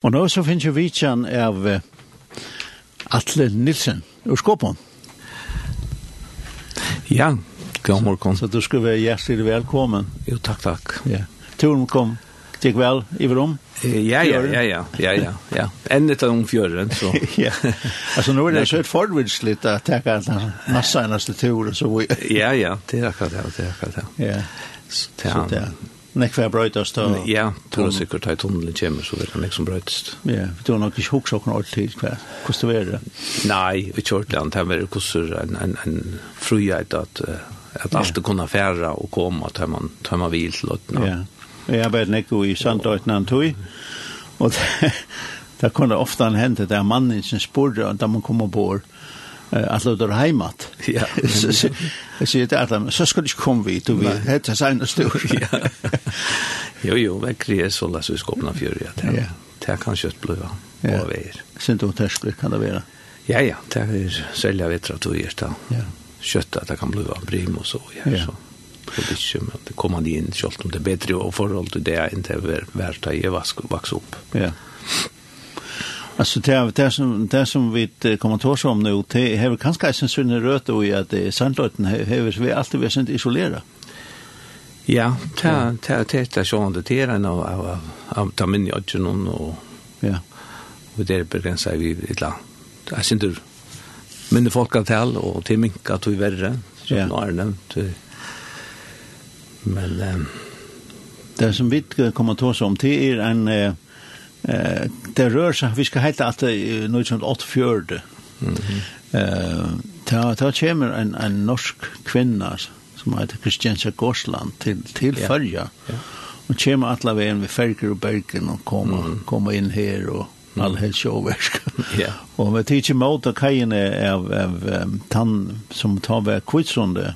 Og nå så finnes jo vidtjen av Atle Nilsen ur Skåpån. Ja, god morgen. Så, så du skal være hjertelig velkommen. Jo, takk, takk. Ja. Turen kom, gikk vel i rom? Ja, ja, ja, ja, ja, ja, ja. Enn et om fjøren, så. ja, altså nå er det så et forvidslitt at jeg kan akkurat masse eneste tur og så. ja, ja, det er akkurat det, det er akkurat det. Ja. Så det er, nekva brøytast da. Ja, tror jeg sikkert at tunnelen kommer, så vil han liksom brøytast. Ja, vi tror nok ikke hoksa okkur alltid, hva, hvordan det det? Nei, vi kjørte han, det var hvordan en, en, en frihet at, at alt det kunne fære og komme, at man, at man vil til løtna. Ja, jeg vet nekko i Sandløytna han tog, og det, det kunne ofte hende, det er mannen som spurte, da man kom ombord, att låta det heimat. Ja. Jag säger till Adam, så ska du inte komma vid, du vet, det är sen stor. Jo, jo, verkligen är så läs vi skåpna för det. Ja. Det kan kött blöva. Ja. Och vi. Sent om tärskel kan det vara. Ja, ja, det är sälja vetra då är det. Ja. Kött att det kan blöva brim och så ja, så. Och det är men det kommer in självt om det är bättre och förhåll till det inte är värt att ge vax upp. Ja. Alltså det är det som det som vi kommer att tåsa om nu det har kanske en sån röt och i att sandlöten har vi alltid vi sent isolera. Ja, ta ta ta så under det är av av av ta min jag någon och ja. Och det är begränsar vi illa. Jag syns inte men det folk kan tell och till minka att vi värre så nu är nämnt. Men det som vi kommer att tåsa om det är en Eh, det rör sig, vi ska heta att det är något som 84. Mhm. Mm -hmm. eh, det kommer en, en norsk kvinna som heter Kristiansa Gåsland till, till ja. Följa. Ja. Och kommer alla vägen vid Färger och Bergen och komma, mm komma in här och Mm. all helt showverk. Ja. Yeah. og vi tidsi kajen är av, av um, tann som tar ved kvitsrunde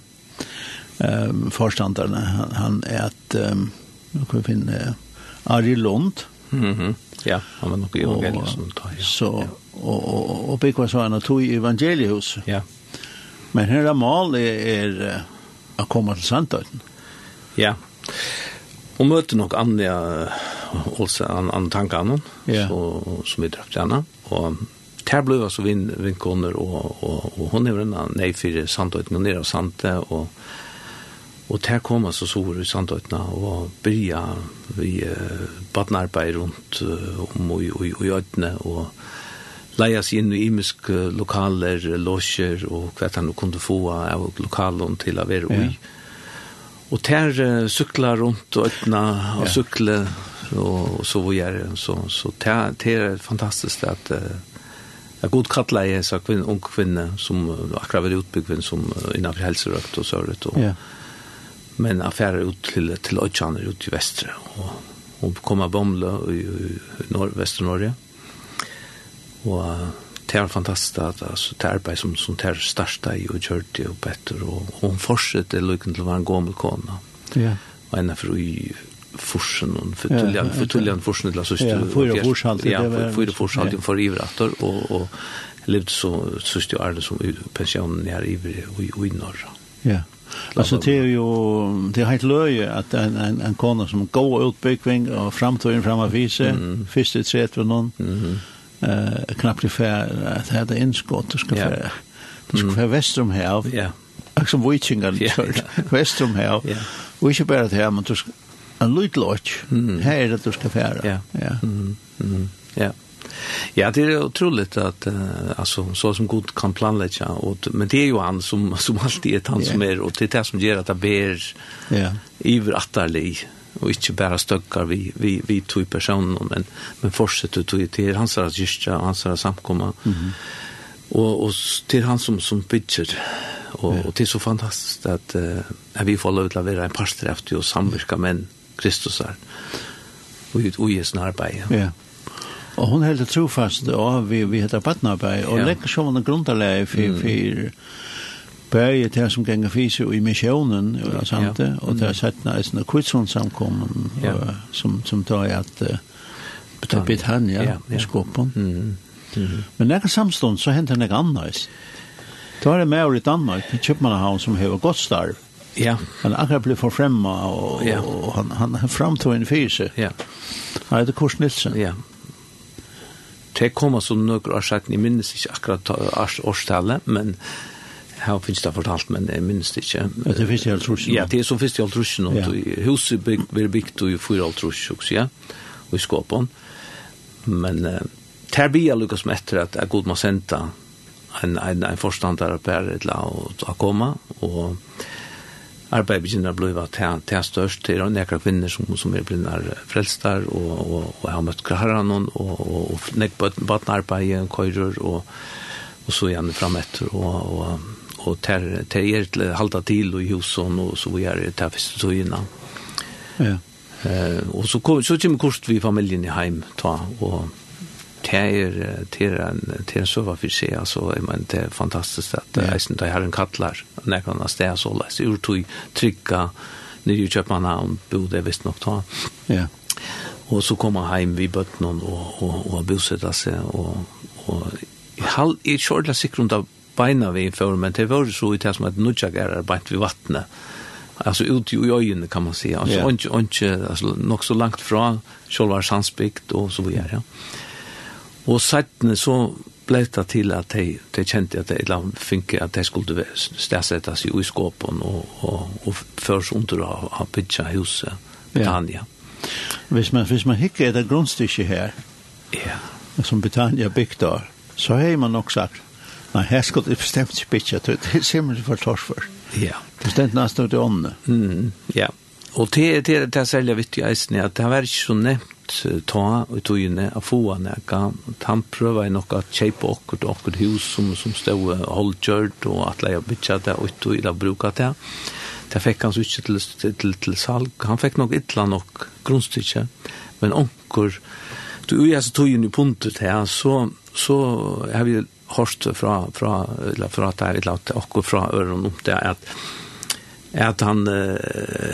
um, forstanderne. Han, han är att um, nu kan vi finne, Ari Lund, mm. Ja, han var nok i evangeliet som tar, ja. Så, og, og, og Bikva sa han at tog i evangeliehus. Ja. Men her er mal er, er å komme til Sandtøyden. Ja. Og møter nok Anja Olsen, an, an tankene, ja. så, som vi drøpte henne. Og der ble altså vin, vinkoner, og, og, og hun er en nei for Sandtøyden, og nere av Sandtøyden, og Og der kom altså sår i Sandøytna og byrja vi uh, badnarbeid rundt uh, om og, i øytene og leia seg inn i imisk lokaler, losjer og hva han kunne få av lokalen til å være ui. Og der uh, sykla rundt og øytene og ja. sykle og, og så var jeg så, så der, der er fantastisk at uh, Jeg god kattla jeg en ung kvinne som akkurat var utbyggvinn som innanfor helserøkt og sørret og yeah. Ja men affärer ut till till Øtjaner ut i västra och hun kom bomla Bomle i, i norr västra Norge. og det är fantastiskt att alltså det arbete som, som tar er i och kjørt og bedre, og, og hun fortsetter lykken til vara en gammal kona. ja. Och en för i forsen, og för fortuljan forsen til søster. Ja, fyra forsaltid. Ja, fyra ja. for ivrator og, og levde så søster Arne som pensjonen er iver i, i, i Norra. Ja. Alltså det är ju det är helt löje att en en en kona som går ut byggving och framtiden framåt vise mm. första sätt för någon mm. eh knappt ungefär att det hade inskott det ska för det ska för västrum här. Ja. Och Alltså witchingar västrum här. Ja. Och inte bara det här men du ska en lutlotch. Här är det du ska färra. Ja. Ja. Mm. Ja. Ja, det är otroligt att uh, alltså så som god kan planlägga och men det är ju han som som alltid är han yeah. som är och det är det som gör att det ber ja yeah. iver attarlig och inte bara stöckar vi vi vi två personer men men fortsätter tog till hans att just hans att samkomma. Mm -hmm. Och och till han som som bygger och yeah. och det är så fantastiskt att uh, vi får lov att vara en pastor efter och samverka med Kristus här. Och ut och i snarbeje. Ja. Yeah. Og hun heldur trofast og vi, vi heter Batnaberg, og ja. legger som en grunderleie for, mm. for bæje til som ganger fise i missionen, og det sant det, og det er sett næst en kvitsundsamkommen, ja. som, som tar i at uh, Britannia ja, ja. i skåpen. Mm. Mm. Men nægge samstånd så henter nægge annars. Da er det med over i Danmark, i Kjøpmannahavn som hever godt starv. Ja. Han akkurat ble forfremma, og, ja. og han, han framtog en fyse. Ja. Han heter Kors Nilsen. Ja, det kommer som noen år sagt, jeg minnes ikke akkurat årstallet, men her finnes det fortalt, men jeg minnes det ikke. Ja, det finnes i Altrusjen? Ja, det er som finnes i Altrusjen. Ja. Huset blir bygd i fyra Altrusjen også, ja, og i Skåpen. Men uh, det blir jeg lukket med etter at jeg god må sende en, en, en forstander på her et eller annet å og arbeid begynner å bli til, til størst, til og nekker kvinner som, som er blinnar frelstar, og, og, og har møtt herran, og, og, og og nekker badnarbeid, og køyrer, og, og så igjen fram etter, og, og, og ter, ter er til halda til og husen, og så gjør det til første tøyene. Ja. Eh, og så, så kommer kurs vi familien i heim, ta, og det er til en, til en sova for seg, altså, jeg mener, det er fantastisk at yeah. jeg synes jeg har en kattler, når jeg kan ha sted, så la ur tog trykka, nye København, bodde jeg visst nok ta. Ja. Og så kom han hjem bøtt noen og, og, og bosette seg, og, og jeg har ikke ordentlig sikkert rundt av beina vi før, men det var så i det som at nudjak er beint vi vattnet. Alltså ut i ögonen kan man säga. Alltså yeah. inte, inte alltså, nog så långt från själva Sandsbygd och så vidare. Ja. Og settene så ble det til at de, de kjente at de finke at de skulle stedsette seg i skåpen og, og, og først under å ha bytja huset Britannia. Ja. Hvis man, hvis man hikker et grunnstykke her, ja. som Britannia bygd der, så har man nok sagt, nei, her skulle det bestemt ikke bytja, det er simpelthen for torsfør. Ja. Det bestemt nesten ut i åndene. Mm, ja. Yeah. Og det, det, det er særlig viktig eisen, at det har vært så nevnt ta og togene av få foene. Han prøver nok at kjøpe akkurat okkur hus som, som stod holdgjørt og at leie bytja det og tog det bruka det. Det fikk han så ikke til, til, til til salg. Han fikk nok ytla nok grunnstyrkje, men onker Du er så togene inn i puntet her, så, så har vi hørt fra, fra, eller fra det her, eller akkurat fra øren om det, at at han uh,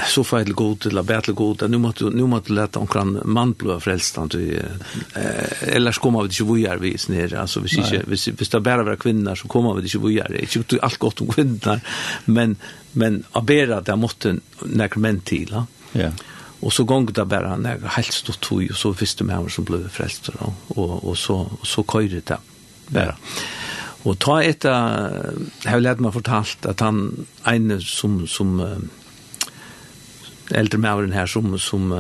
så feil till god eller bättre god nu måste nu måste lätta omkring man blå frälst han till eh, eller så kommer vi ikke vojar vi ner alltså vi ikke, vi hvis det bare var kvinner, så kommer vi ikke vojar det är inte allt gott om kvinner, men men abera det måste när menn till ja. Och så gång där bara när helt stort tog och så visste man som ble frelst, og, och och så så köjde det. Bare. Ja. Og ta etter, jeg har lært meg fortalt at han ene som, som eldre maveren her, som, som,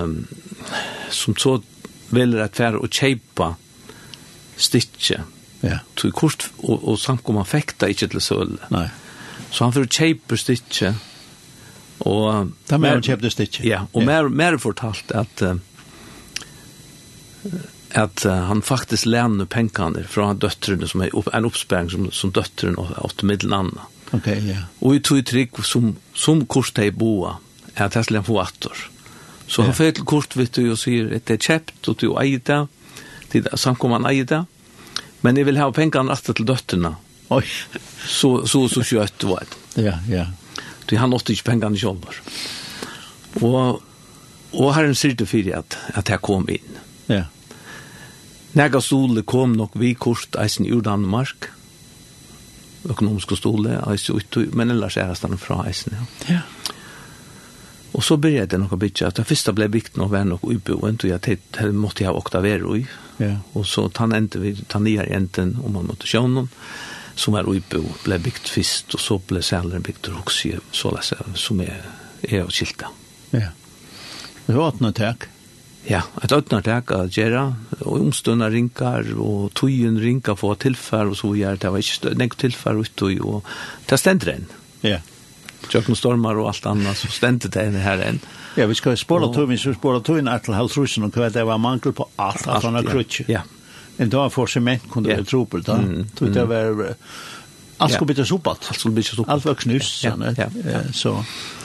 som så velger at være å kjeipa stikkje. Ja. Så kort, og, og, samt samkom han fekta ikke til søle. Nei. Så han får kjeipa stikkje. Og, da mer kjøpte stikkje. Ja, og mer, mer fortalt at uh, at uh, han faktisk lämnar pengarna fra døtterne, som er upp, en uppspärring som, som døtterne og åtte middelen annan. Ok, ja. Yeah. Och i tog trygg som, som kurs där boa er at jeg skal få atter. Så yeah. han får til kurs vet du og sier at det er käppt og du eier det. til samkomman eier det. Men jeg vil ha pengarna atter til døtterne. Oi. Så, så, så kött var det. Ja, ja. Du han åtte ikke pengarna i jobbar. Og, och herren sier det for at, at jeg kom inn. Ja. Yeah. Nega stole kom nok vi kort eisen ur Danmark. Økonomiske stole, eisen ut, men ellers er det fra eisen, ja. Ja. Og så började det å bytja, at det første ble bygd noe vær nok uboen, og jeg tenkte, det måtte jeg oktavere i. Ja. Og så tann endte vi, tann nye enten, om man måtte sjå noen, som er ubo, ble bygd først, og så ble sæleren bygd og også, så lese, som er, er og skilta. Ja. Det var åttende takk. Ja, et øtnar tek at gjera, og omstående rinkar, og tøyen rinkar for tilfær, og så gjør det, var ikke nek tilfær ut, og det stender enn. Ja. Kjøkken stormar og alt annet, så stender det enn her enn. Ja, vi skal spåla vi skal spåla tøyen er til halvtrusen, og hva det var mangel på alt, alt annet krutsk. Ja. En dag for sement kunne det tro på det, tog det var, alt skulle bytte opp alt. Skulle byttes opp Alt var knust, sånn, så. Ja, ja.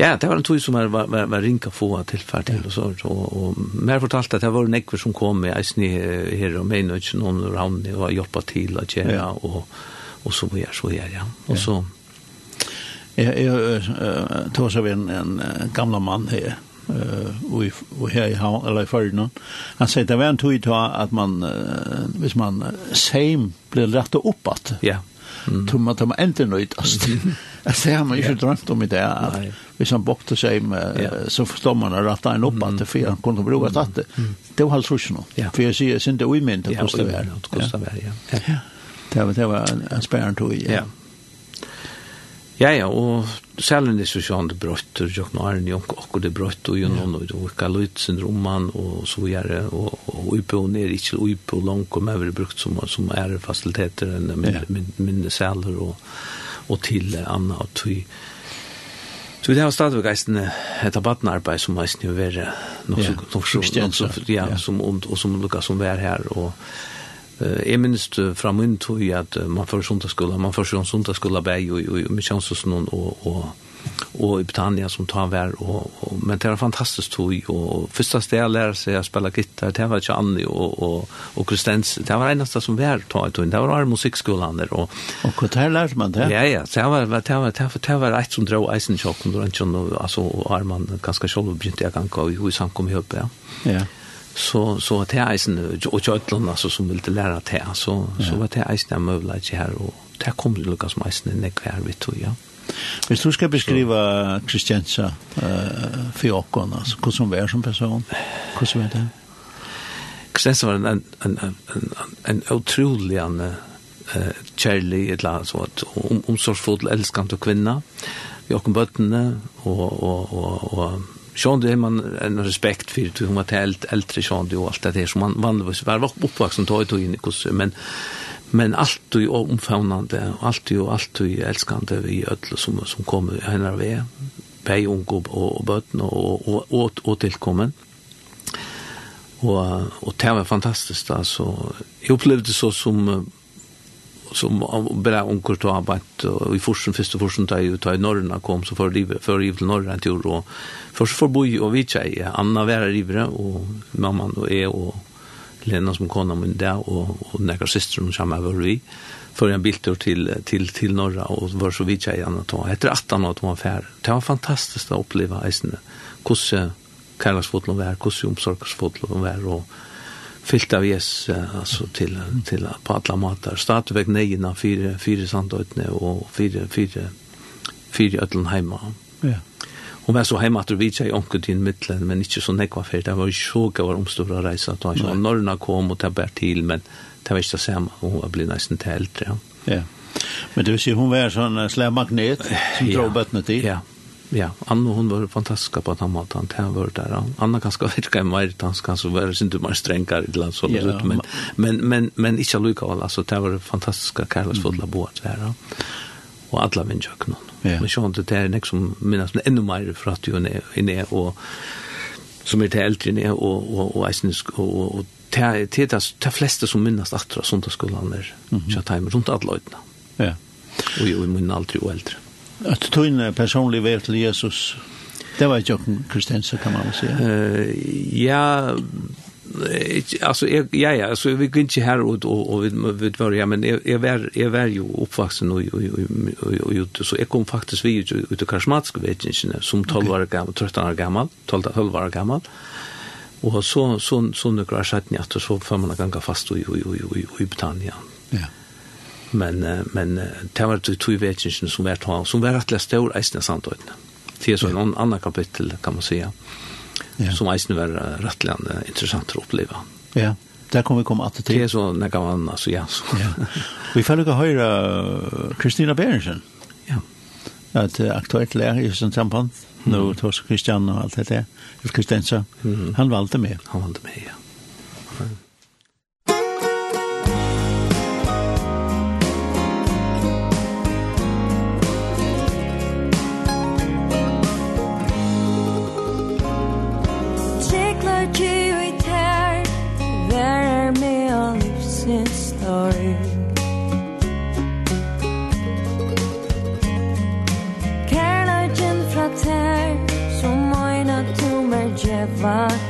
Ja, det var en tog som var, var, var, var ringa få tilfær til, og så, og, og mer fortalte at det var nekver som kom med eisen her, og mener ikke noen raun, og jobba til, og tjera, og, og så var jeg, så var ja. Og så... Jeg, jeg tog seg en, en gamla mann her, eh och här i havn eller i förna. Han sier, det var en tid att man hvis man same blir rätt uppåt. Ja tror man att man inte Alltså Det har man ju inte drömt om i det. Att hvis han bokte sig med, så förstår man att ratta en upp att det för han kunde bruka tatt det. Det var hans rushen. För jag ser, det är inte oimint att kosta värre. Ja, det var en spärren tog i. Ja. Ja, ja, og selv om det er sånn det brøtt, og jeg har en junk akkurat det brøtt, og jo noen, og det var løyt syndrom og så gjør og uipo og ned, ikke uipo og langt, og vi har brukt som, som er fasiliteter, enn minne, minne, minne sæler, og, og til Anna, og tog, Så det var stadigvæk eisen et abattenarbeid som eisen jo være nok så, nok så, nok så, ja, som, og som lukka som vær her, og, Jeg minnes fra min tog at man får sundagsskola, man får sundagsskola bæg og, og, og misjonshusen og, og, og i Britannia som tar vær, og, og, men det var fantastisk tog, og første sted jeg lærer seg å spille gitar, det var ikke Anni og, og, og Kristens, det var eneste som var tog i tog, det var musikkskolen der. Og, og hva der lærte man det? Ja, ja, det var, det var, det var, det var et som drar eisen tjokken, og Arman ganske selv begynte jeg gang, og i samkom i høype, ja. Ja så så att det är sen och Jotland alltså som vill lära det så så var det är sen möjligt här och det kom det Lucas Meisen i kvar vi tog ja. Men du ska beskriva Kristiansa eh för Jakob alltså hur som är som person. Hur som är det? Kristiansa var en en en en en otrolig en eh Charlie ett land så att om omsorgsfull älskande kvinna. Jakob Böttne och och och och Sean det man en respekt för hur man helt äldre Sean det och allt det där som man vanligtvis var uppvuxen då då in i men men allt och omfamnande allt och allt och älskande vi öll som som kommer henne ve bei ung og og och bötn och och og, og tillkommen och och det var fantastiskt alltså jag upplevde så som som bara onkel då arbet och i forsen första forsen där ju tar i norrna kom så för livet för livet norra till då först för boj och vi tjej Anna var rivre och mamman då är och Lena som kom med där och och några systrar som var vi för en biltur till till till norra och var så vi tjej Anna ta heter att han att man fär det var fantastiskt att uppleva isen hur Karlas var hur omsorgsfotlo var och fyllt av Jesus alltså till till på alla matar startväg nejerna fyra fyra sandötne och fyra fyra fyra ödlen hemma. Ja. Hon var så hemma att vi tjej onkel till mittlen men inte så nekva för det var ju så gav om stora resa då så norrna kom och tabbar till men det var inte samma hon var blivit nästan till äldre. Ja. Men det vill säga hon var sån slä magnet som drog bötnet till. Ja, Ja, Anna hon var fantastisk på den måten. Han var där. Anna kanske verkar mer dans så vara sin du mer strängare i land så yeah, men men men men inte lucka alla så det var fantastiska kärleksfulla mm. båt där. Och alla vänjöknon. Ja. Men sånn, inte det är som minnes ännu mer för att er inne och som är till äldre inne och och och och och till det, de fleste som minnas att söndagsskolan där. Mm -hmm. rundt tajmer runt alla Ja. Og ju i min aldri och äldre. Mm. At tøyne personlig vær til Jesus, det var ikke noen kan man si. Eh ja, alltså jag ja ja så vi går inte här och och vi vi var ja men jag var jag var ju uppvuxen och och och så jag kom faktiskt vi ut ur karismatisk vetingen som 12 år gammal 13 år gammal 12 12 år gammal och så så så några schatten att så får man ganska fast och och och i Britannia. Ja men men det var det två vetchen som vart har som var att läsa stor sant då. Det är så en annan kapitel kan man säga. Ja. Som eisna var rättland intressant att uppleva. Ja. Där kommer vi komma att till. Det är så när kan man alltså ja. Så. ja. Vi får lucka höra Kristina Berensen. Ja. Att aktuellt läge i sånt samband. Mm. Nu tog Christian och allt det där. Kristensa. Mm. Han valde med. Han valde med, ja. vacker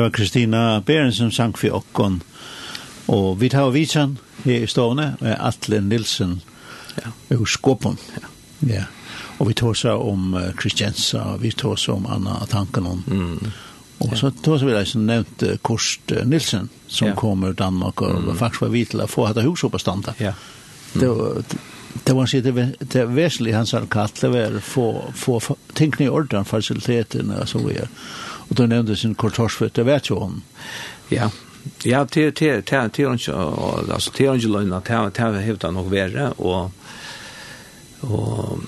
Det var Kristina Beren som sang for okkon. Og vi tar vitsan her i stående med Atle Nilsen ja. ur Skåpen. Ja. ja. Og vi tar seg om Kristiansa, vi tar seg om Anna Tanken om. Mm. Og så tar vi det som nevnt Kurt Nilsen, som ja. kommer ur Danmark, og mm. faktisk var vi til å få hette hus oppe standa. Ja. Mm. Det var det var sitt det väsentliga hans kalle var få få tänka i ordan faciliteterna så vi och då nämnde sin kortorsvet det vet ju hon ja. Ja te te till till alltså till Angelina till till hävda nog värre och och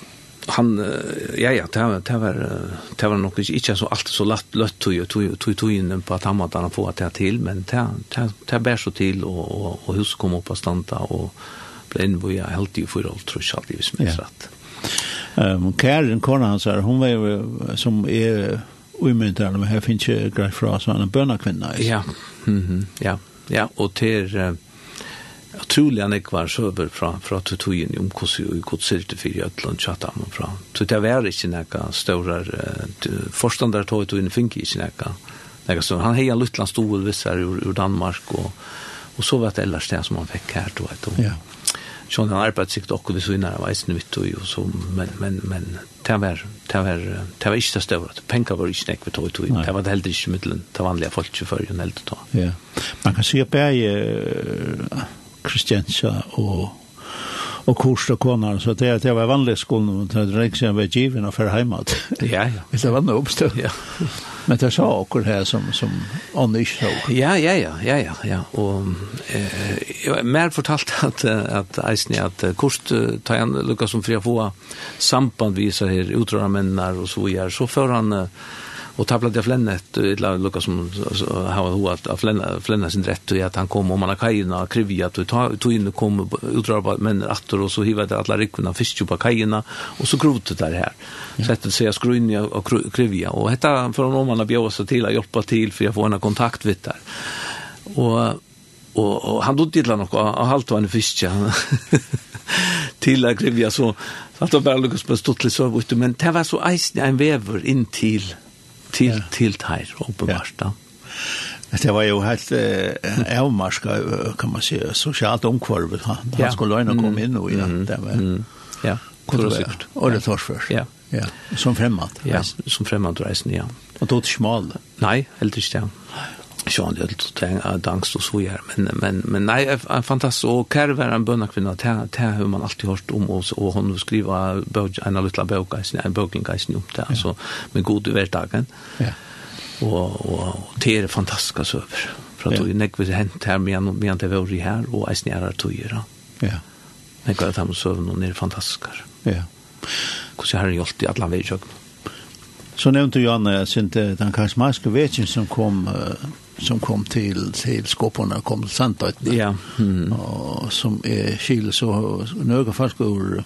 han ja ja det var det var det var nog inte så allt så lätt lätt tog tog tog tog in på att han att han få det till men det det bär så till och och hus kom upp på stanta och ble inn hvor jeg helt i forhold trus alt i hvis minst rett. Um, Karen, kona hans her, hun var jo som er umyndigere, men her finnes ikke greit fra, så han er bønakvinna. Ja, mm -hmm. ja, ja, og til uh, utrolig han ikke var søver fra, fra tutoyen om hvordan vi gikk silt for Jøtland tjatt ham fra. Så det var ikke noe større, uh, forstandard tog ut og innfink ikke noe. større. han hejar Lutland stod vissar ur, ur Danmark og och så var det ellers det som han fikk her. då ett år. Ja sån en arbetssikt och det så innan var isen vitt og så men men men det var det var det var inte större att penka var inte nekvet och tog det var det helt inte mittlen det vanliga folk för ju helt då ja. Man kan se på Kristiansa och och kurser konar så det det var vanligt skolan och det räcker sig med given och för hemåt ja ja. Det var nog uppstått ja. Men det sa akkur her som, som Anne så. Ja, ja, ja, ja, ja, ja. Og eh, mer fortalt at, at eisen er at kost uh, tar han lukka som fri å få samband viser her utrørmennene og så gjør, så får han Eh, och tabla det flännet det la Lucas som har hur att flänna flänna sin rätt och att han kom om man har kajna krivja att ta tog in och kom utdrag men åter och så hiva det alla ryckna fisk på kajna och så grotet där här. Sättet sig skrunja och krivia. Och detta från om man har bjösa till att hjälpa till för jag får en kontakt vid där. Och och, og han dog illa något och halt var en fisk till att krivja så att det bara Lucas på stottligt så men det var så isen en vever in till til, ja. til teir, åpenbart da. Det var jo helt eh, avmarska, kan man säga, socialt omkvarvet. Han, ja. han skulle löjna komma in och ja, det var... Mm. Ja, kontrollert. Och det tar först. Ja. ja. Som främmande. Ja, som främmande reisen, ja. Och då till smal? Nei, helt ikke det. Nej. Sean Little tang dans og så gör men men men nej er fantastisk og kær Kerver en bönna kvinna ta ta hur man alltid hørt om oss og hon skriva bøk en liten bok i en boken guys nu där alltså med god övertagen. Ja. og og det er fantastiska söver för att det näck vi hent her med med inte var i og och är snära tojera. Ja. Men kan ta med sövn er det. Ja. Hur så har det gjort i alle vägar. Så nevnte Janne sinte den karismatiske vekjen som kom uh, som kom til, til skoporna kom til Santot. Ja. Mm. Og som är skil så några folk ur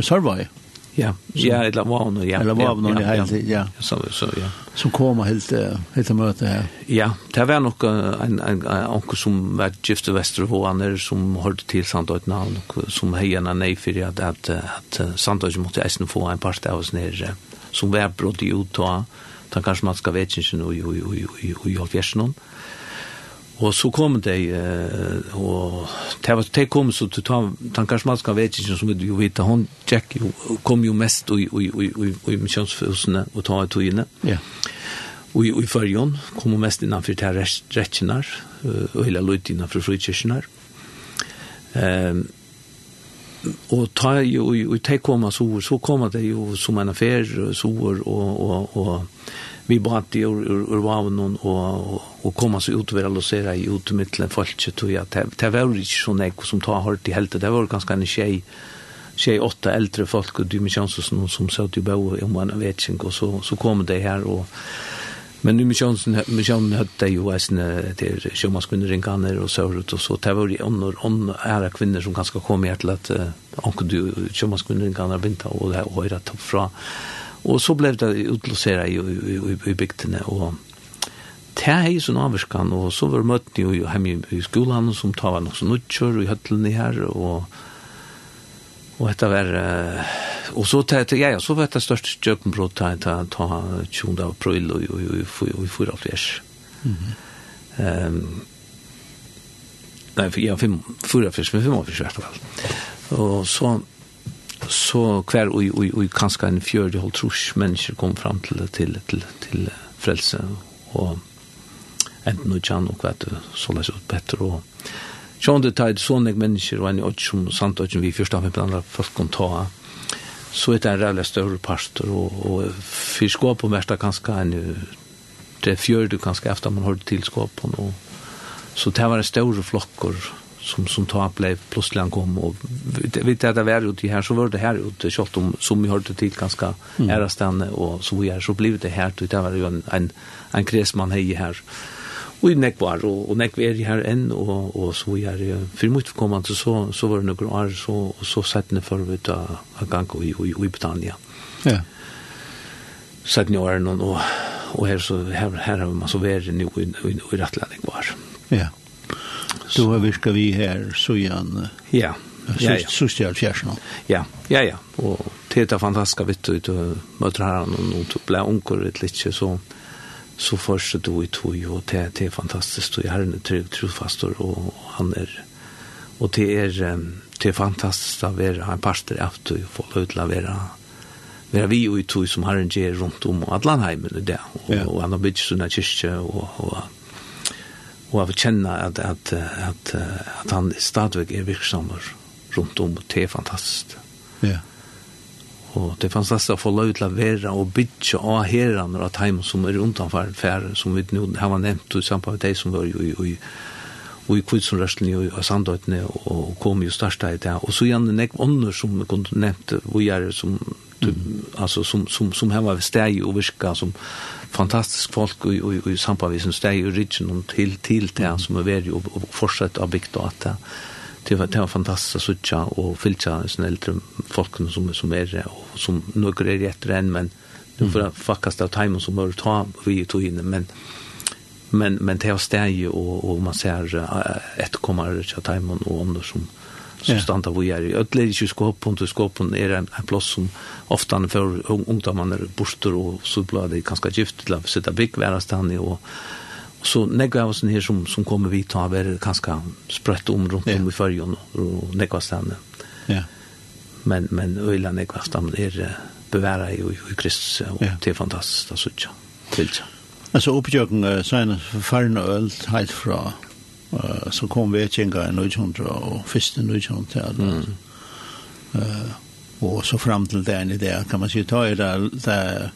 Survey. Ja. Ja, eller var nu ja. Eller var nu ja. Ja. Så så ja. Som kommer helt helt möte här. Ja, det var nog en en onkel som var gift i Västerbo som hørte till Santot och som hejarna nej för att att, at Santot måtte eisen få en part av oss nere, som var brått i utåt den kanskje man skal vete ikke noe i halvfjersen. Og så kom de, uh, og det var de kom så til den kanskje man skal vete ikke som du vet, hun Jack kom jo mest i misjonsfusene og ta i togene. Ja. Og i i førjon kom hun mest innanfor til rettjenar, og hele løyt innanfor frikirkjenar. Um, och ta ju och, och ta komma så så kom det ju som en affär så och och och vi bara det ur ur, ur var någon och och komma så ut väl och se det ut mittlen fallet tog jag det var ju så nek som tar hårt i helt det var ganska en tjej tjej åtta äldre folk och du med chansen som som satt ju bo om man vet inte och så så kom det här och Men nu missionen missionen hade ju en det sjömans kvinnor inkaner och så ut och så det var ju annor on ära kvinnor som kanske kom i till att anka du sjömans kvinnor inkaner vinta och det och det topp från. Och så blev det utlösera i i, i bygdene och det er jo sånn avvarskan, og så var møtene jo hjemme i skolen, som tar var nok så nødkjør, i høttelen her, og, og dette var, uh, og så tänkte jag ja, så var det största köpenbrott ta ta ta 20 april og och och och förra fläsch. Mhm. Ehm Nej, för jag fem förra fläsch med fem år försvart väl. Och så så hver, og, og, og kanskje en fjørde holdt trus mennesker kom fram til, til, til, til frelse, og enten noe kjann, og hva kvätt så läs ut bedre, og Sjón det tid sånne mennesker og en ått som sant ått vi først av en blant folk kan ta så er det en rævlig større pastor, og, og fyrskåp og mest er kanskje en, det er fjørde kanskje efter man hørte til skåpen, og så det var en større flokker som, som ta ble plutselig han kom, og vet jeg det var ute her, så var det her ute, kjølt om, som vi hørte til ganske mm. ærestene, og så vi er, så ble det her, det var jo en, en, en kres man her, og Og i nekk var, og, og nekk er her enn, og, og så er jeg, for mye kommande, så, så var det noen år, så, og så satt ni for ut av, av gang i, i, i Britannia. Ja. Satt jeg åren, og, og her, så, her, her har man så vært nu i, i, i rettlanding var. Ja. Du har virket vi her, så igjen. Ja. Ja, ja. Sust jeg Ja, ja, ja. Og det er fantastisk vidt ut og møter her, og nå ble unger litt, så... Ja så først du i tog og det, det er fantastisk og jeg er en trygg trofastor og han er og det är det er fantastisk å være en pastor tog og få lov til å være være vi og i tog som har en gjer rundt om Atlanheimen och det og, ja. og han har byggt sina kyrkja og och och att känna at, at, at, at han stadigvæk er verksam rundt om og det er fantastisk Ja. Og det er fantastisk å få lov til å være og bytja av herene og heim som er unntanfor færen, som vi nå har nevnt, og sammen med de som var jo i i i kvitsomrørslen og i sandøytene og kom jo største i det. Og så gjerne nek ånder som vi kunne nevnt, vi er som mm. altså som som som her var steg och virka som fantastisk folk och och och som steg og richen och till till det som är värd och fortsätta att bygga att det var, det var fantastisk å sitte og fylte sånne eldre folkene som, som er og som noen er etter enn, men det var faktisk av timen som var ta vi tog in men men men det har steg och och man ser ett kommer att timen och om som som yeah. standa vi er i ødelig ikke skåpen, til skåpen er en, en plass som ofte for ungdommene er borster, og så blir det ganske gift til å sitte bygg hver stand, og, så negga av oss her som, som kommer vi ta være ganske sprøtt om rundt om i fyrjon og negga stedene. Ja. Men, men øyla negga stedene er beværa i, i Kristus, og ja. det er fantastisk, det er sånn, til seg. Altså oppgjøkken uh, sen færre øl helt fra, uh, så kom vi ikke engang i 1900 og første 1900 til mm. uh, og så fram til den i det, kan man si, ta i det, det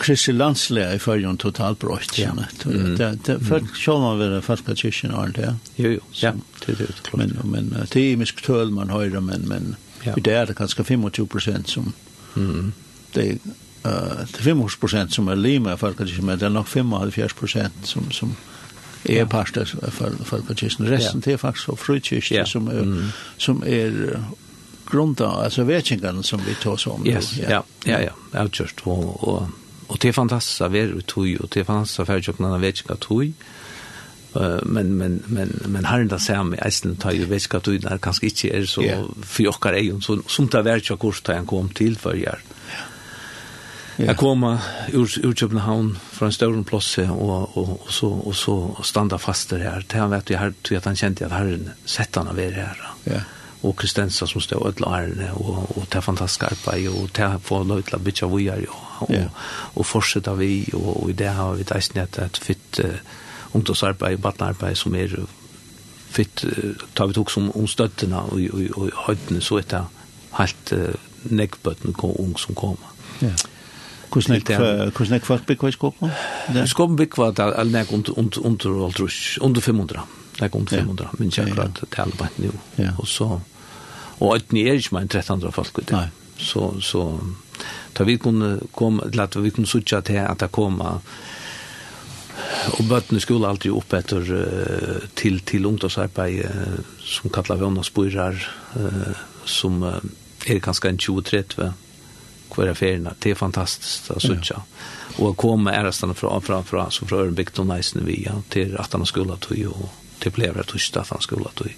Kristi landslega i fyrjon totalt brøtt. Ja. Mm. Det, det, folk sjål man vel falska kyrkjen og alt det. Jo, jo. Ja, det er klart. Men, men det er imisk tøl man høyre, men, men ja. det er det kanskje 25 prosent som mm. det er Uh, det er 25 prosent som er lima i folkekirken, men det er nok 75 prosent som, som er ja. part av folkekirken. Resten ja. er faktisk frukirken ja. som er, mm. som er grunda, altså vetjengene som vi tar oss om. Yes. Ja, ja, ja, ja. avgjørst. Og, og Og det er fantastisk å være ut tog, og det er fantastisk å være ut tog, vet ikke tog. Men, men, men, men har inte sett mig eisen tar ju vet ikke tog, når kanske inte er så för och jokker egen, så, som det er jag ikke kurs da han kom till för jag Ja. Jag kom ur, ur Köpenhamn från en større och och och så, och så standa faster her. Det han vet jag her, tog att han kände att herren sett han av er här. Ja. Yeah og Kristensa som stod ödla ärne och, och det fantastiska arbetet och det här får lov till att bytja vi är och, yeah. och, och fortsätta vi och, och i det har vi det snett ett fitt uh, ungdomsarbeid, badnarbeid som är fitt, uh, tar vi tog som om støttene og, og, og, og høytene så er det helt uh, nekkbøtten og ung som kommer. Ja. Yeah. Hvordan er kvart bygg var i Skåpen? Skåpen bygg var det er nek under 500. Nek under 500, minns jeg akkurat talbant nu. Og så og øyne er ikke mer enn 1300 folk ute. Nei. Så, så da vi kunne komme til at vi kunne sutja til at det kom og bøttene skulle alltid opp etter til, til ungdomsarbeid som kallar vi ungdomsbøyrer som uh, er kanskje en 20-30 hver affærene. Det er fantastisk å sutja. Og å komme ærestene fra, fra, fra, så fra Ørenbygd og Neisene via til at han skulle tog og til plever at han skulle tog.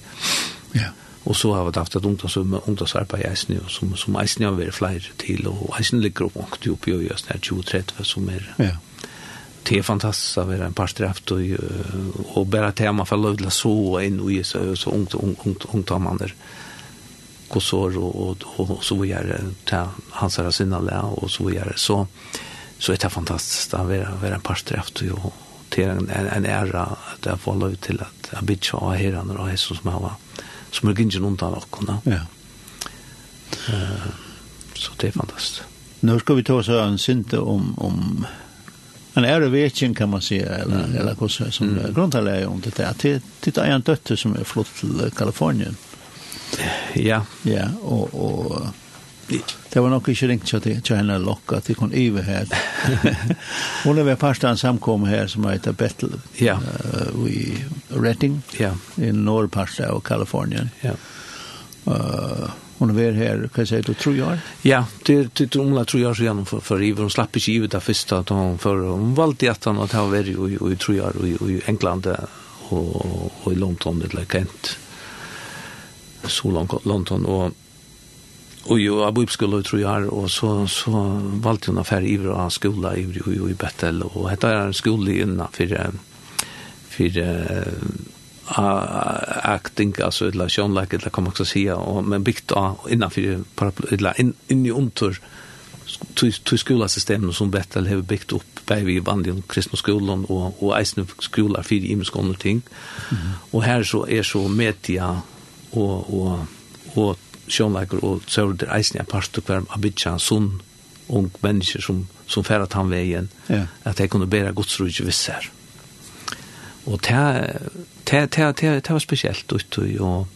Ja. Og så har vi haft et ungdomsarbeid i Eisen, som, som Eisne har vært flere til, og Eisne ligger opp ångt opp i Øyas, det 2030 som er... Ja. Det er fantastisk å være en par straft, og, og bare tema for lov til å så inn i så, så ungt, ungt, ungt, ungdommene gossor og, og, og, og så videre til hans herre sinne og så videre. Så, så er det fantastisk å være, være en par straft, og til en, en, en ære at jeg får lov til at jeg bytter av herren og Jesus som har vært som er gingen undan okkona. Ja. Uh, så det er fantastiskt. Nu ska vi ta oss en synte om, om en ärovetjen kan man säga, eller, mm. eller hur som mm. grundtalar om det där. Titta, jag en dotter som är flott till Kalifornien. Ja. Ja, och, och Det var nok ikke ringt til at jeg henne lokka, at jeg kunne ive her. Hun er ved parsten samkom her som heter Bethel ja. uh, i Redding, ja. i nordparsten av Kalifornien. Ja. Uh, Hon var här, kan jag säga, då tror jag? Ja, det, det hon la tror jag så gärna för, för Iver. Hon slapp inte givet det första att hon för. Hon valde att han att han var i, i tror jag, i, i England och, och i London, eller Kent. Så långt London. Och Och ju jag skulle tror jag och så så valde jag affär i vår skola i i i Bethel och detta är en skola innan för för uh, acting alltså eller sån eller kan man också säga och men byggt av innan för eller in, in i under till skolasystemen som Bettel har byggt upp där vi vann den kristna skolan och och eisen skola för i ting. Mm. Och här så är så media och och och sjånleiker og så er det eisen en parst og hver abidja ung mennesker som, som færer han veien ja. at jeg kunne bæra godsrujt visser og det var spesielt ut og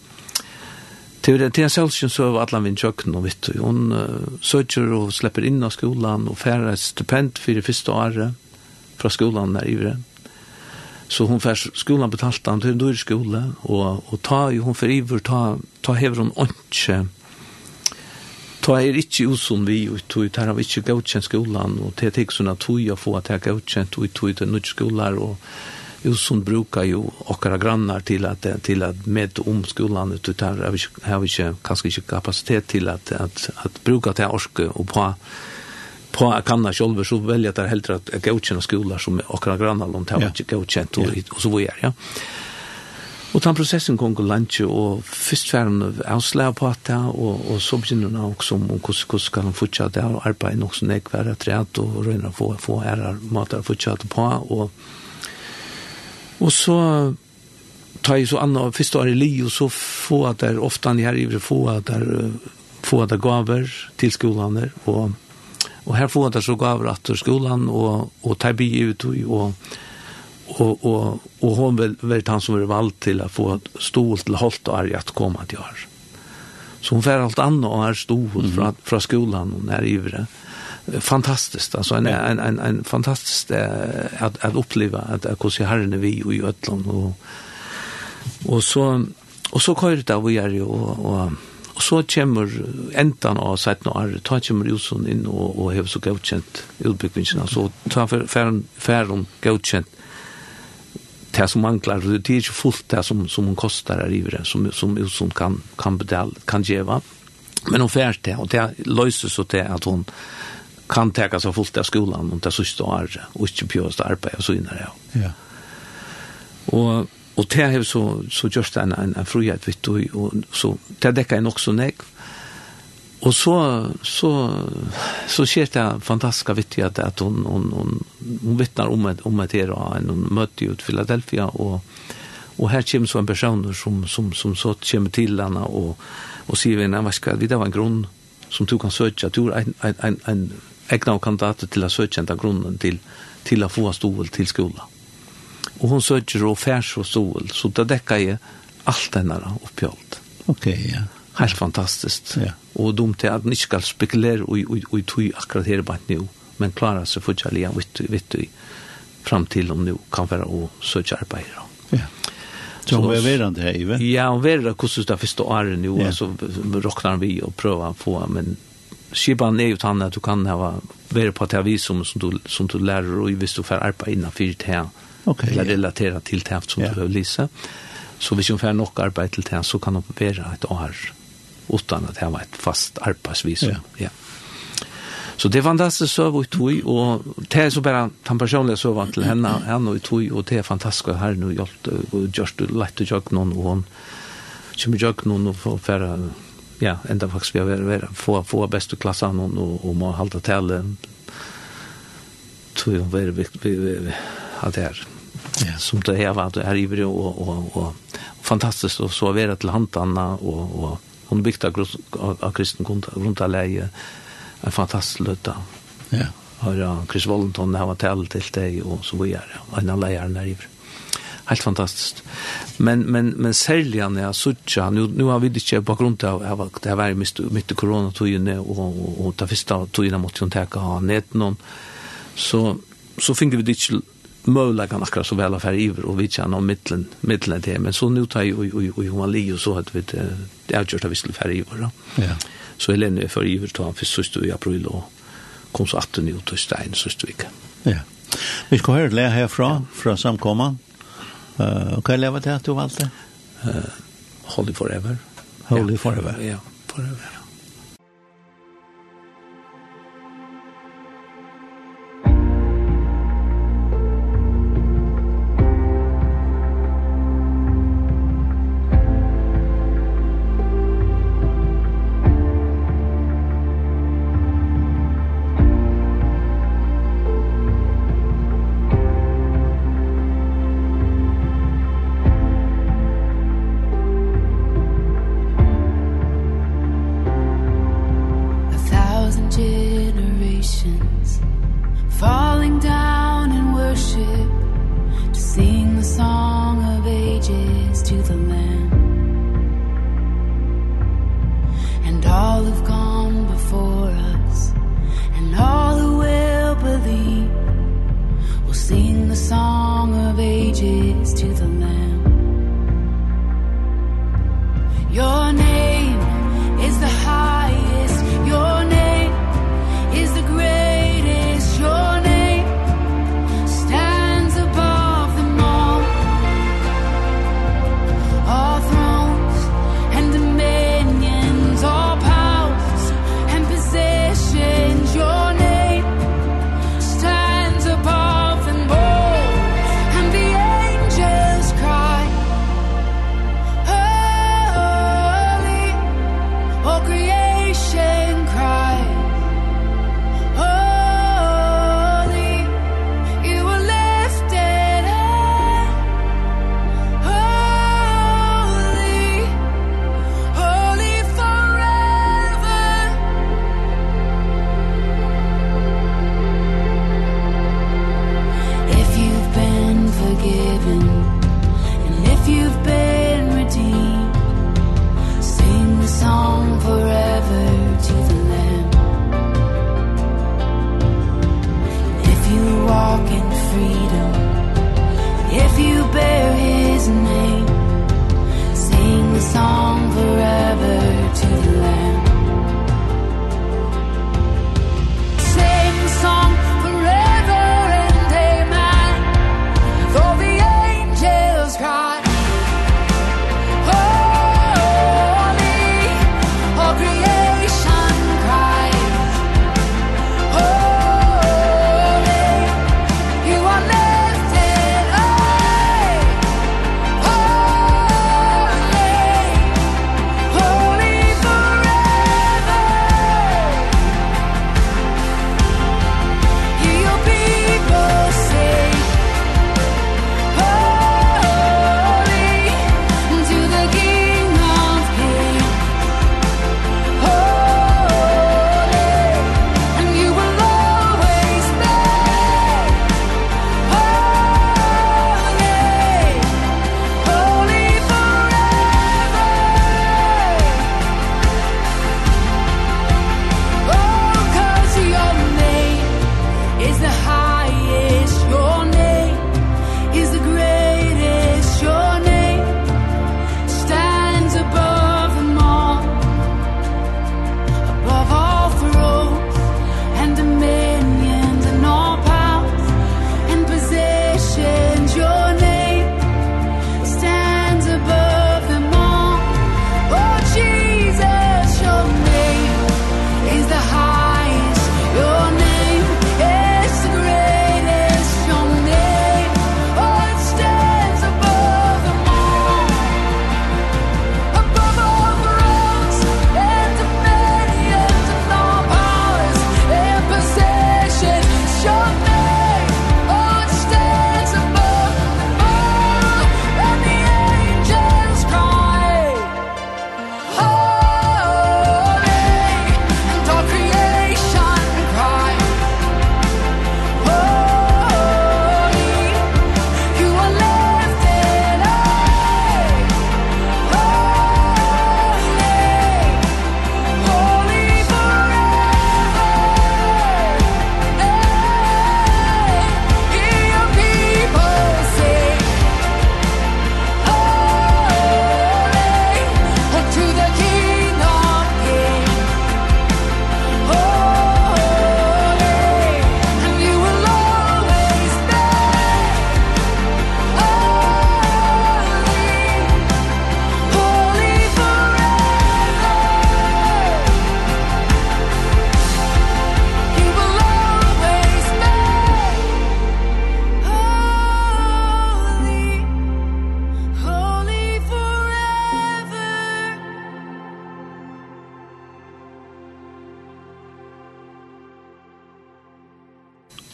Til det til Selsen så var allan min kjøkken og vitt. Hun uh, søker og slipper inn av skolan og færre et stipend for det første året fra skolan der ivre. Så hon får skolan betalt han till dyr skola och och ta ju hon för iver ta ta hever hon inte ta er inte usom vi og tog ut här har vi inte godkänt skolan och det är sådana tog jag få att jag godkänt och tog ut en nytt skola och Josson brukar ju åkara grannar till att till att med om skolan ut där har vi har vi kanske inte kapacitet till att att att bruka det orske och på på kanna själva så väljer där helt att godkänna skolor som akra grannar långt har inte godkänt och, och så vidare ja Och den processen kom till lunch och först färden avslöja på att det och, och så begynner hon också om hur ska de fortsätta och arbeta nog som det vara att och röna få, få herrar matar och fortsätta på. Och, och så tar ju så andra första år i och så få att det ofta ni här i få att det få att det gaver till skolan och Og her får det så gaver at skolan og, og tar by ut og, og, og, og hon vil være han som er valgt til å få stol til holdt og arg at komme til år. Så hon får alt annet og er stol fra, fra skolan og nær ivre. Fantastiskt, alltså en, en, en, en fantastisk eh, att, att uppleva att, att hos herren är vi och i Ötland och, och så och så kör det av vi är ju och, och Og så kommer endan av 17 år, ta kommer Jonsson inn og, og har så godkjent utbyggvingen, så ta færen, færen godkjent det som manglar, det er ikke fullt det som, som hun kostar her i det, som, som Jonsson kan, kan, bedel, kan djeva. Men hun fært det, og det løser så til at hun kan teka seg fullt av skolan om det er siste året, og ikke pjøst arbeid og så innere. Ja. Og og det har så, så just en, en, en frihet, vet du, og så, det dekker jeg nok så nek. Og så, så, så skjer det fantastiske vittig at, at hun, hun, hun, hun vittnar om et, om et her, og hun møtte ut Philadelphia, og, og her kommer så en person som, som, som så kommer til henne, og, og sier vi, nei, hva skal vi, det var en grunn som du kan søke, du er en, en, en, en egna kandidat til å søke en av grunnen til, til å få stål til skolen og hon søker og færs og sol, så det dekker jeg alt denne oppgjort. Ok, ja. Helt fantastisk. Ja. Og dumt til at man ikke skal spekulere og, og, og tog akkurat her bare nå, men klarer seg fortsatt igjen, vet du, vet du, fram til om nå kan være å søke arbeid. Ja. Så hon var verande her, Ive? Ja, hun er verande hvordan det første året nå, ja. så råkner vi og prøver å få, men skipan er jo tann at du kan ha være på det viset som, som, du, som du lærer, og hvis du får arbeid innan fyrt her, Okay, eller yeah. relatera till det som yeah. du behöver lisa. Så hvis hun får nok arbeid til det, så kan hun være et år utan at det var et fast arbeidsvisum. Ja. ja. Så det fantastisk søv i tog, og det er så bare den personlige søvann til henne, henne i tog, og det er fantastisk at her nå hjelpt, og gjørst det lett å gjøre noen, og hun kommer gjøre noen og får ja, enda faktisk vi har vært, få, få beste klasse av noen, og, og må holde til, tror jeg, vi, vi, vi, vi, vi, vi, vi, Ja. som det har vært her ivrig og, og, og, og fantastisk å så være til hantene, og, og hun bygde av, kristen rundt av leie en fantastisk løtta ja. har Chris Wallenton har vært tale til deg og så vi er en av leierne her ivrig helt fantastiskt. Men men men særlig han er sucha nu nu har vi det inte på grund av av det har vært midt, midt corona tog ju og, och och, och ta första tog ju mot ju ha nät någon så så finner vi det möjligen akkurat så väl affär iver och vi känner om mittlen, mittlen till. Men så nu tar jag och Johan Leo så att vi det är just att vi skulle färre iver. då. Ja. Så Helene är för iver tar han för sista i april och kom så att ut till Stein sista vecka. Ja. Vi ska höra lära härifrån, från samkomman. Uh, kan jag lära det här du Walter? Uh, Holy Forever. Holy ja. Forever. Ja, Forever.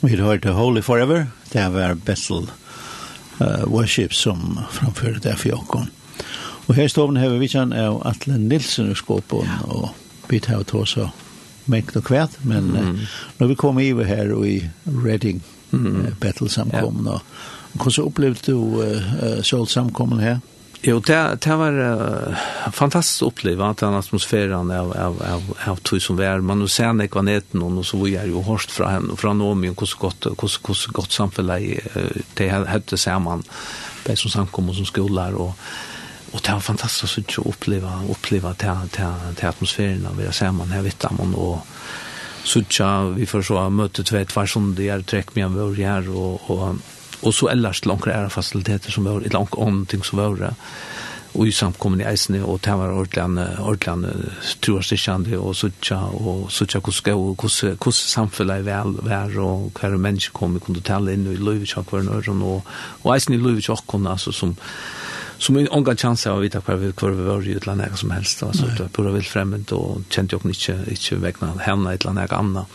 Vi har hørt Holy Forever. Det var Bethel uh, Worship som framfører det for Jokon. Og her i stoven har vi vitsen av Atle Nilsen i skåpen, ja. og vi tar og så mengt og kvært, men mm. uh, når vi kom i her og i Reading mm. uh, Bethel samkommen, ja. og hvordan opplevde du uh, uh, samkommen her? Jo, det, det var uh, fantastisk att uppleva att den atmosfären av, av, av, av tog som var. Man ser när jag neten och så var jeg ju hörst från henne och från Åmien hur så gott, hur så, hur så det hette man Det som samkom och som skoler, och Och det var fantastiskt att uppleva, oppleve til, til, til atmosfæren av era samman här vet man og så vi får så møte vet var som det är trekk med en vår här och, och og så ellers til noen ære fasiliteter som var, eller noen ting som var, og i samkommen i eisene, og det var ordentlig ordentlig troerstikkjende, og suttja, og suttja hvordan samfunnet er vel vær, og hva er mennesker kom, vi kunne tale inn, og i løyvetjakk var nøren, og, og eisene i løyvetjakk, altså som, som en onga chans av vita kvar vi kvar vi var i utlandet eller som helst alltså det var pura vilt främmed och kände jag inte inte vägna henne i utlandet eller annat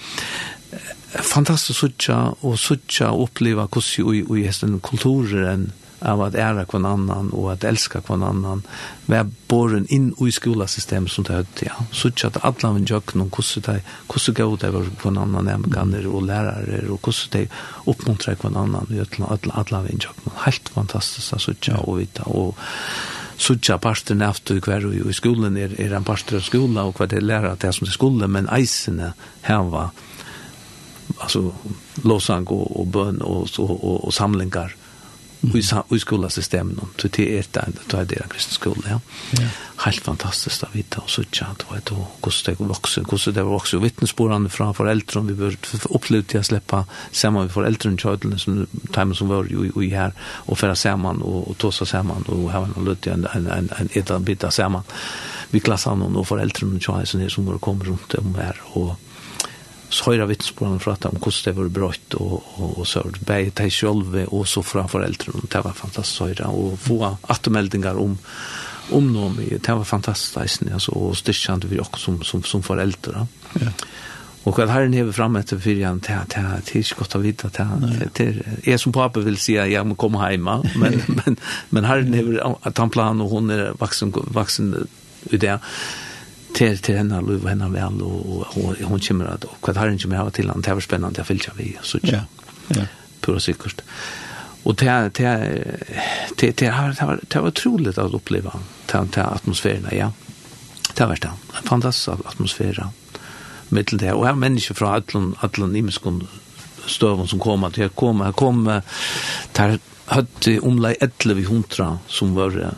fantastisk suttja og suttja og oppleva hvordan ui i hesten kulturen av at æra kvann annan og at elska kvann annan vær boren inn i skolasystem som det høyt, ja. Suttja at alla vi jøkken om hvordan de, hvordan gav de var kvann annan emganer og och og hvordan de oppmuntra kvann annan i alla vi jøkken. Helt fantastisk suttja og vita og suttja parsten efter hver i skolen er, er en parten av skola og hver det lærer at det er som det skolen, men eisene här var alltså låsang och, och bön och, och, och, och samlingar mm. i, i skolasystemen. Så det är ett där, då är det en kristen skola. Ja. ja. Helt fantastiskt att vita och så chat vara då kosta det växa, kosta det också vittnesbörden från föräldrar vi bör uppluta släppa samman med föräldrar children som time som var ju i här och föra samman och, och tossa samman och ha en lut en en en, en ett bit samman. Vi klassar någon och föräldrar och children som kommer runt om här och så høyre vittnesbordene fra att de hvordan det var och, og, og, og så bare de selv og så fra foreldrene det var fantastisk høyre og få attermeldinger om om noe det var fantastisk altså, og styrkjende vi også som, som, som foreldre ja. Og hva herren hever fram etter fyrir han, det er ikke godt å vite, det er, jeg som pappa vil si at jeg må komme men, men, men herren hever at han plan og hun er vaksen, vaksen i det til, til henne og henne väl och og hon kommer att och vad har inte mer til han det var spennende, jag fyllde vi så ja ja. Pura säkert och det det det det har det var det var otroligt att uppleva den här atmosfären ja. Det var det en fantastisk atmosfär mittel där och här människor från allan allan imskon stövon som kom att jag kom jag kom där hade omlai 1100 som var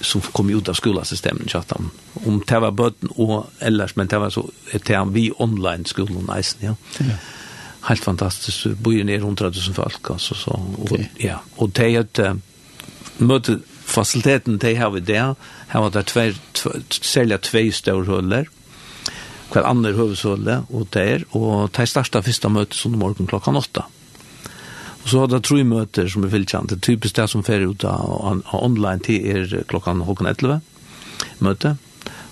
som kom ut av skolasystemet så att de om det var böten och ellers men det var så ett term vi online skolan nice ja. ja. Helt fantastiskt bor ju ner runt 000 folk alltså så och okay. ja och det är ett äh, möte faciliteten det har vi där här var det två sälja två stora huller kvar andra huvudhulle och där och det starta första mötet som morgon klockan 8 Og så hadde jeg tre møter som er fylltjent. Det typisk det som fer ut av, online til er klokkan halv 11 møte.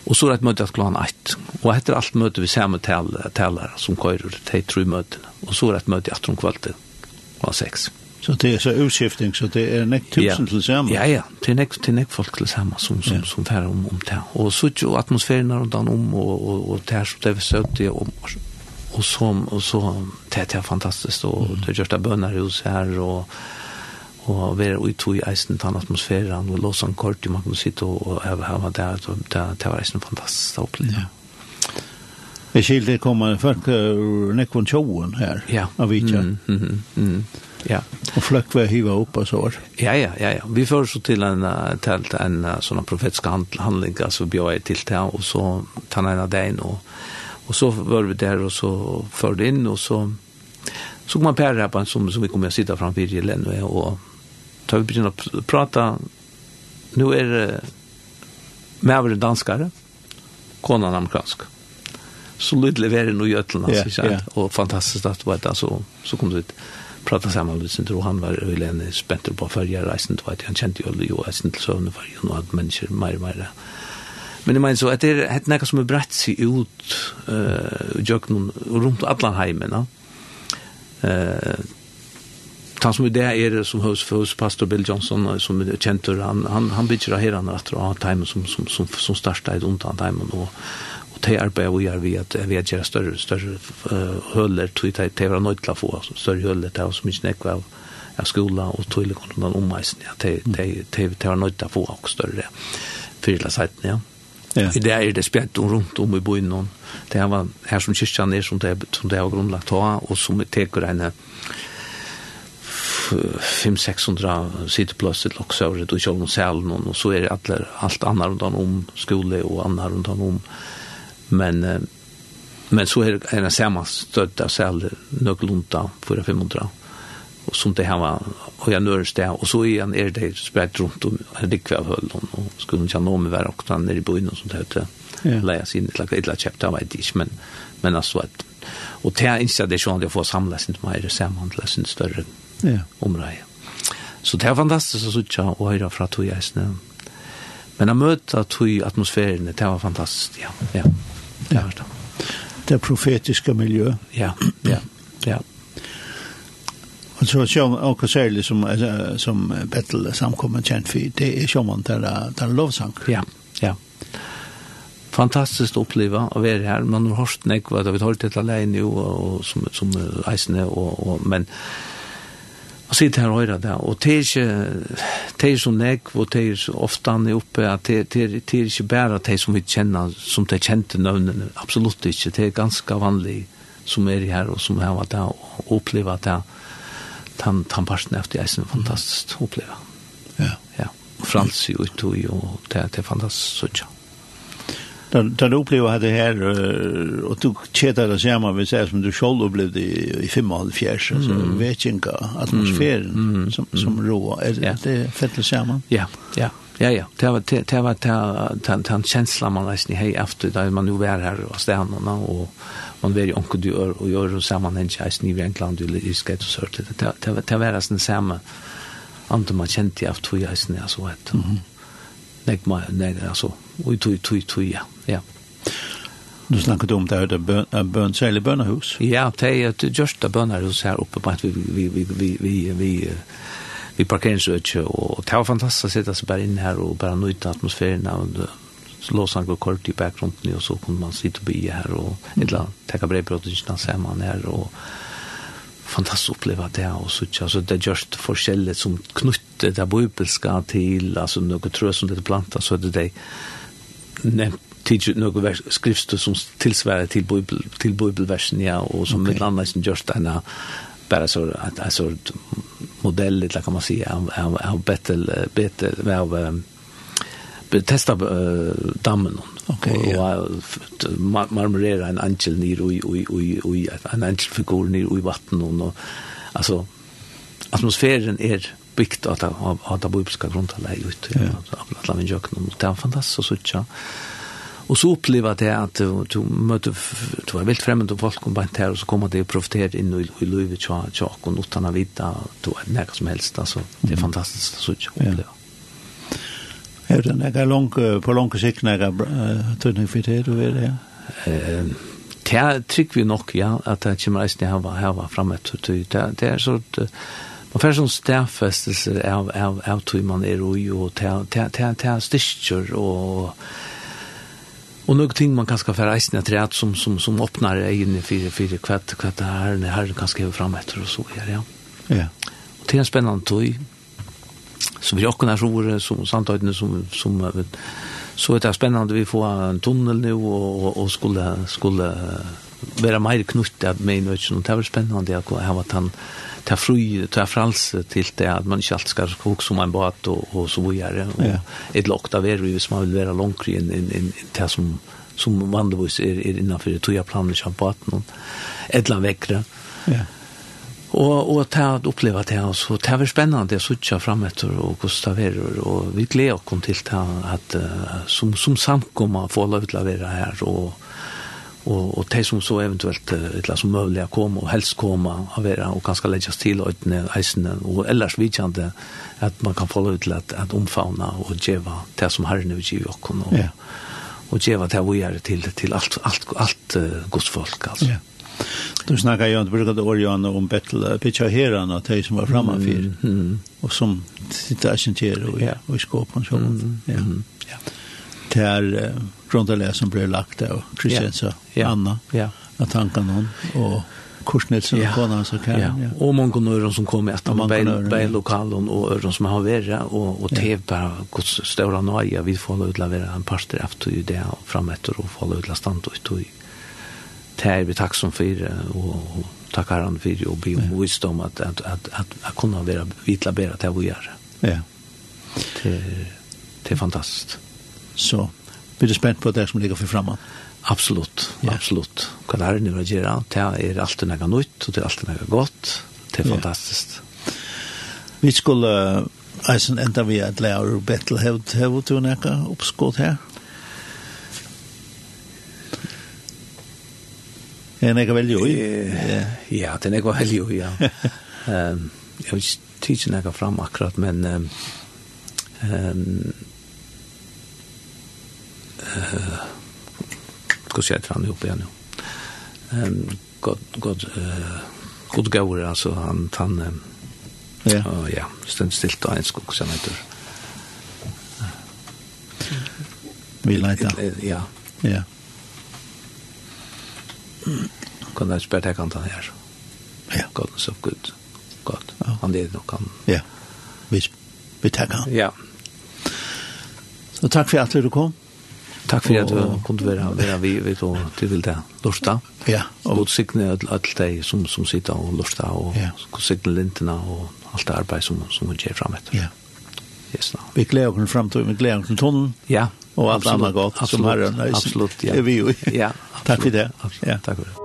Og så er et møte klokkan 1. Og etter alt møte vi ser med talere som kører til tre møtene. Og så er et møte etter om kvalitet klokkan 6. Så det er så utskifting, så det er nekk tusen ja. til sammen? Ja, ja, det er nekk, det er nekk folk til sammen som, som, ja. som fer om, om det. Og så er jo atmosfæren rundt om, og, og, og det er så det vi søkte om och så och så det är fantastiskt och mm. det görs bönar hus här och och vi är ute i isen tan atmosfären och låsa en kort man kan sitta och ha ha där så där det var en fantastisk upplevelse. Ja. Vi skilde kommer folk ur Nekvon Tjoen här. Ja. Av Vitja. Mm, mm, mm. Ja. Och flöck var hiva upp och så. Ja, ja, ja. ja. Vi får så till en tält en sån profetisk handling alltså bjöd till det och så tar en av dig och Och så var vi där och så förde in och så så kom man på här på en som, som vi kommer att sitta framför gillen och, och tar vi börja prata. Nu är det med danskare, konan amerikansk. Så lite leverer nu götlen alltså, yeah, yeah. och fantastiskt att vara där så, så kom det ut prata samman med sin han var ölen spänt på förra resan då att han kände ju ju att till sövn för ju något människor mer mer Men jeg mener så, at det er et nekka som er brett seg ut uh, jøkken rundt allan heimen. Uh, ta som det er som hos, hos pastor Bill Johnson som er kjentur, han, han, han bygger her han etter å ha heimen som, som, som, som starta et undan heimen og te arbeid vi gjør vi at vi gjør større, større uh, høller, tog det var nødt til å få større høller, det var så mye nekva av av skola och tydelig om den omveisen, ja, det var nöjt til å få større fyrla seiten, ja. Ja. I det er det spjett rundt om i byen noen. Det her var her som kyrkjan er, som det, som det var grunnlagt ta, og som teker henne 500-600 sideplass til Loksøret og Kjolm og Sælen, og så er det alle, alt annet rundt om skole og annet rundt om. Men, men så er det en samme sammenstøtt av Sælen, nøkkelunda, 400-500 och som det hemma och jag nörs det och så igen är det spritt runt om en kvar höll hon och skulle inte nå med var och där nere i byn och sånt där ja. läsa sin lilla lilla chapter av det men men alltså att och det är inte det som jag får samlas sin mer sammanläs sin större ja. område så det är fantastiskt att sitta och höra från tog jag men att möta tog atmosfären det var fantastiskt ja. Ja ja det, det profetiska miljö ja ja ja. Och så sjön och särskilt som som Bettel samkommer känt för det är sjön där där lovsång. Ja. Ja. Fantastiskt uppleva att vara här. Man har hört nek vad vi hållit ett alene nu och som som reisende och och men Och sitter här och hör det. Och det är inte, det är som nek, och det är ofta han är uppe, att det, det, det är inte bara det som vi känner, som det kände növnen, absolut inte. Det är ganska vanligt som är här och som har varit där och upplevt det tan tan parten efter det är en fantastisk upplevelse. Ja. Ja. Frans ju ut och det det är fantastiskt så tjockt. Där där du upplevde det här och du chatta det samma vi säger som du själv upplevde i 55 så vet jag inte atmosfären som som rå är det fett samma. Ja, ja. Ja, ja. Det var det var det den en man nästan hej efter där man nu var här och stanna och man veri onko du gör och gör och sammanhäng i i England eller i Skate och Sört det var det samma antar man kände av tog jag sen så att nej man nej alltså och tog tog tog ja. Ja. Du snackade om det här där bön eller bönahus. Ja, det er ett just bönahus her oppe på at vi vi vi vi vi vi vi parkerar og det var fantastiskt att sitta så bara inne här och bara njuta atmosfären och så lås han kort i bakgrunden og så kunne man sitte og bygge her, og et eller annet, tenke täcka brevbrottet her, og fantastisk å oppleve det og så ikke, altså det er just forskjellet som knytter det bibelska til, altså noe trø som det er planta så er det det nevnt tidsi några vers skrifter som tillsvärar till bibel till bibelversen ja och som okay. med annars just en bara så att alltså modell kan man säga av av bättre bättre av testa uh, dammen. Okay, ja. Og mar marmorera en angel nir ui, ui, ui, ui, en angelfigur nir ui vatten. Og, altså, atmosfæren er att av det, av det bibliske grunntallet ut. Ja. Alla min jøkken, det er fantastisk så så Og så oppleva det at du, du møter, du var vilt fremmed folk kom bant her, og så kommer det og profiterer inn i, i livet tja, tja, og utan å vite, du er nekka som helst, altså, det er fantastisk så sutja, oppleva. Ja. Hevur det ekka long på long sikt nekka tunning fyrir det du er det. Ehm tær trykk vi nok ja at det kommer reisne her var her var framme til det er så Man får sånn stedfestelse av, av, av tog man er og det til, til, til, til styrker og Och några ting man kanske får reisende att rett som, som, som öppnar åpner egne for, for hva det er, herren kanskje er fremme etter och så her, ja. Ja. Och det är en spennende tog, så vi åkna sjore som samtidigt som som vet, så det är spännande vi får en tunnel nu och och, och skulle skulle vara mer knutta med nu så det var spännande att ha vad han ta fri ta frals till det att man inte allt ska hooks som en båt och och så vidare och ett lock där vi som vill vara långt in in in det som som vandrarvis är er, er innanför det tog jag planer på ett land väckra. Ja. Og, og ta at oppleva det, og så det var spennende å sitte frem etter og gustaverer, og vi gleder oss til det at uh, som, som samkommer få lov til å være her, og, og, og de som så eventuelt uh, som mulig å komme, og helst komme å være, og kanskje legges til øyne, eisene, og ellers vidtjende at man kan få lov til at, at omfavne og gjøre det som herren vil gjøre oss, og, ja. og gjøre det vi gjør til, til alt, alt, alt, alt uh, godsfolk, altså. Ja. Du snackar ju inte brukade det orjan om battle pitcha Heran och de som var framme för Mm. och som sitter agenter och ja, och i skåpen så Mm. ja. Mm. Ja. Där grundarläs som blev lagt där och Kristiansa Anna. Ja. Att han någon och och Korsnitsen och konan så kan ja. Och många nöron som kommer att man bär lokalen och öron som har värre och, och tev bara gått stora nöja. Vi får utlavera en parster efter det framåt och får utla stand och tog det vi tack som för och tackar han för och be om visdom att att att att, att kunna vara vitla bära till vad gör. Ja. Det det är fantastiskt. Så blir du spänd på det som ligger för framåt. Absolut, yeah. absolut. Hva det er nu å gjøre, det er alltid noe nytt, og det er alltid noe godt. Det er fantastisk. Vi skulle eisen enda vi at lære Betel hevd hevd til å nækka oppskått her. En jeg veldig jo i. Ja, den jeg veldig jo ja. um, jeg vil ikke tidsen jeg fram akkurat, men um, um, uh, skal se etter han ihop igjen, jo. Um, god, god, uh, god gaur, altså, han, han, um, ja, og, ja stund stilt av en skog, som heter. Vi leiter. Ja. Ja. Kan jeg spørre deg kanten her. Ja. Godens of good. God. Ja. Han er nok han. Ja. Vi, vi takker han. Ja. Så takk for at du kom. Takk for at du kunne være, være vi, vi to til vil det lorsta. Ja. Og god signe alt de som, som sitter og lorsta, og ja. god signe lintene og alt det arbeid som, som hun gjør frem etter. Ja. Yes, no. Vi gleder oss frem til, vi gleder oss til tonen. Ja og alt annet godt som herren. Absolutt, ja. Er är vi ju. Ja, tack för det. Absolutt. ja. Takk for det.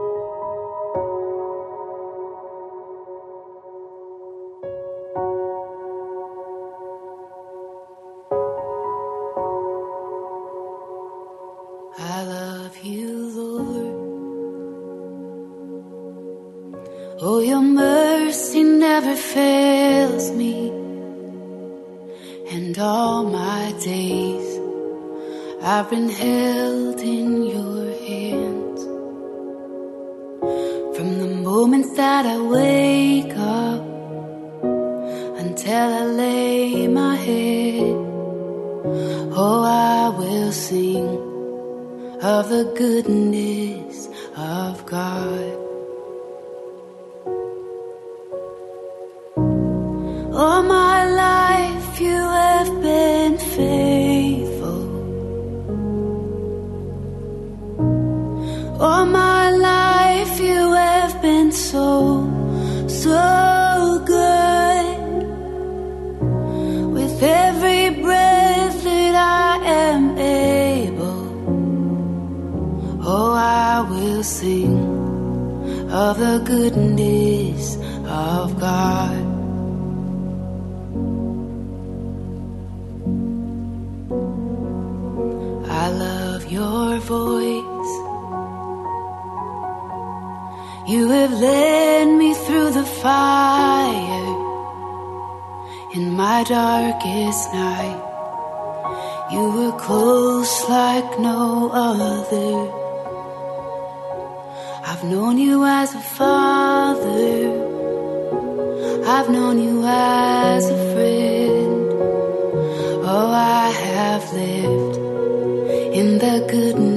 I've been held in your hands. From the moment that I wake up Until I lay my head Oh, I will sing Of the goodness of God. will sing of the goodness of God. I love your voice. You have led me through the fire In my darkest night. You were close like no other. I've known you as a father. I've known you as a friend. Oh I have lived in the goodness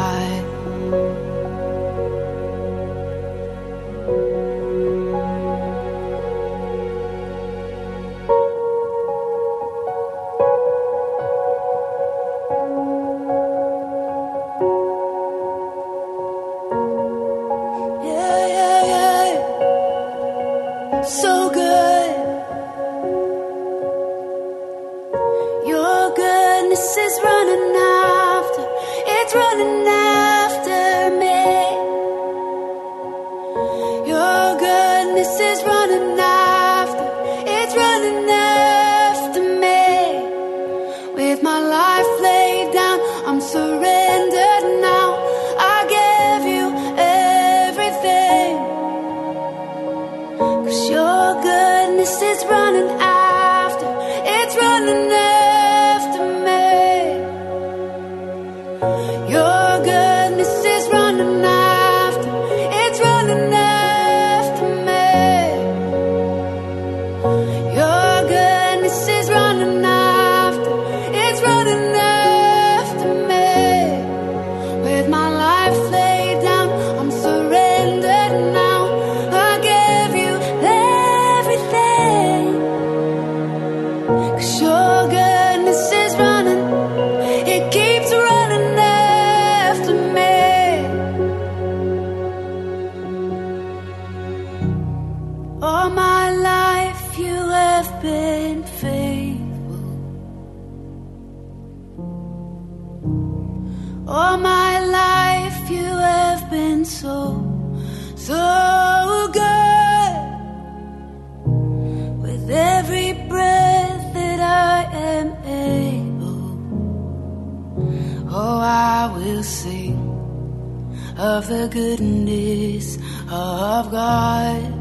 of the goodness of God.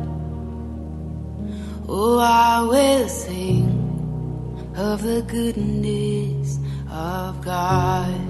Oh I will sing of the goodness of God.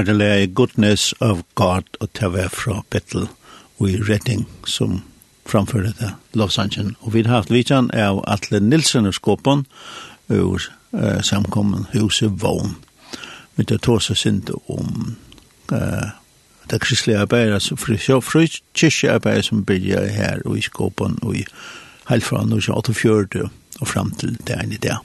var det lei Goodness of God og det var fra Bettel og i Redding som framførte det lovsangen. Og vi har haft vidtjan av Atle Nilsen og Skåpen ur eh, samkommen huset Vån. Vi tar tåse sint om eh, det kristelige arbeidet, så frikirkearbeidet som bygger her og i Skåpen og i helt fra 1948 og fram til det ene i.